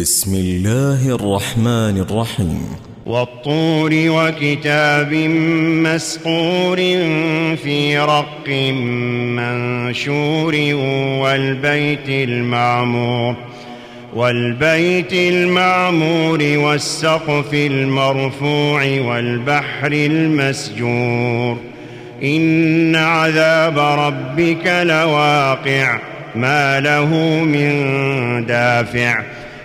بسم الله الرحمن الرحيم. والطور وكتاب مسقور في رق منشور والبيت المعمور والبيت المعمور والسقف المرفوع والبحر المسجور. إن عذاب ربك لواقع ما له من دافع.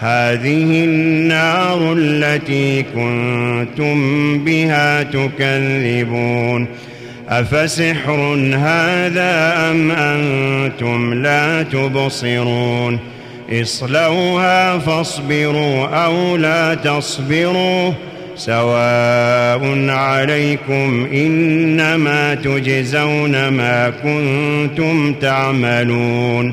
هذه النار التي كنتم بها تكذبون. أفسحر هذا أم أنتم لا تبصرون؟ اصلوها فاصبروا أو لا تصبروا. سواء عليكم إنما تجزون ما كنتم تعملون.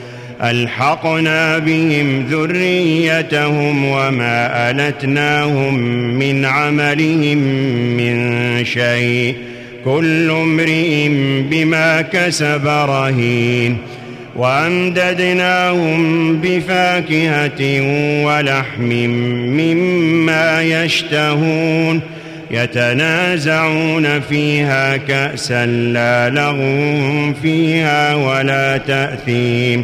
ألحقنا بهم ذريتهم وما ألتناهم من عملهم من شيء. كل امرئ بما كسب رهين. وأمددناهم بفاكهة ولحم مما يشتهون. يتنازعون فيها كأسا لا لغو فيها ولا تأثيم.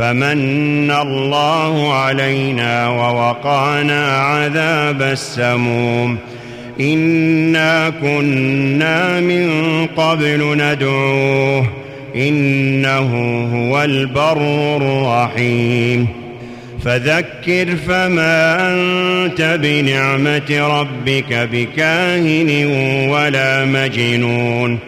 فمن الله علينا ووقانا عذاب السموم. إنا كنا من قبل ندعوه. إنه هو البر الرحيم. فذكر فما أنت بنعمة ربك بكاهن ولا مجنون.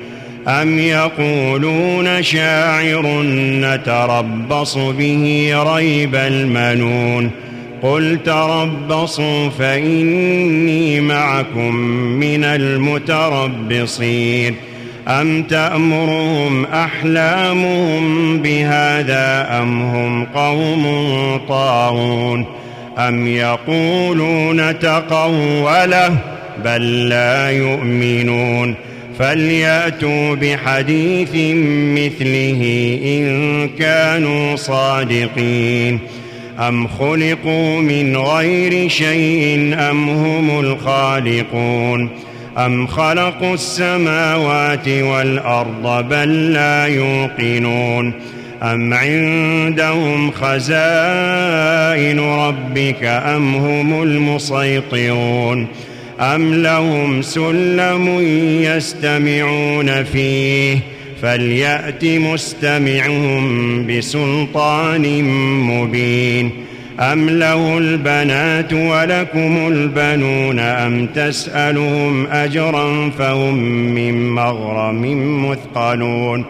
أم يقولون شاعر نتربص به ريب المنون قل تربصوا فإني معكم من المتربصين أم تأمرهم أحلامهم بهذا أم هم قوم طاغون أم يقولون تقوله بل لا يؤمنون فليأتوا بحديث مثله إن كانوا صادقين. أم خلقوا من غير شيء أم هم الخالقون؟ أم خلقوا السماوات والأرض بل لا يوقنون؟ أم عندهم خزائن ربك أم هم المسيطرون؟ أم لهم سلم يستمعون فيه فليأت مستمعهم بسلطان مبين أم له البنات ولكم البنون أم تسألهم أجرا فهم من مغرم مثقلون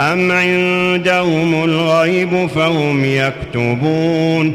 أم عندهم الغيب فهم يكتبون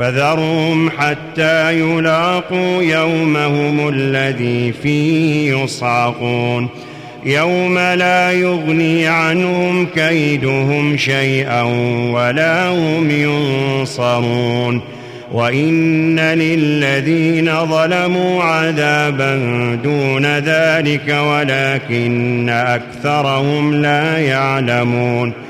فذرهم حتى يلاقوا يومهم الذي فيه يصعقون. يوم لا يغني عنهم كيدهم شيئا ولا هم ينصرون. وإن للذين ظلموا عذابا دون ذلك ولكن أكثرهم لا يعلمون.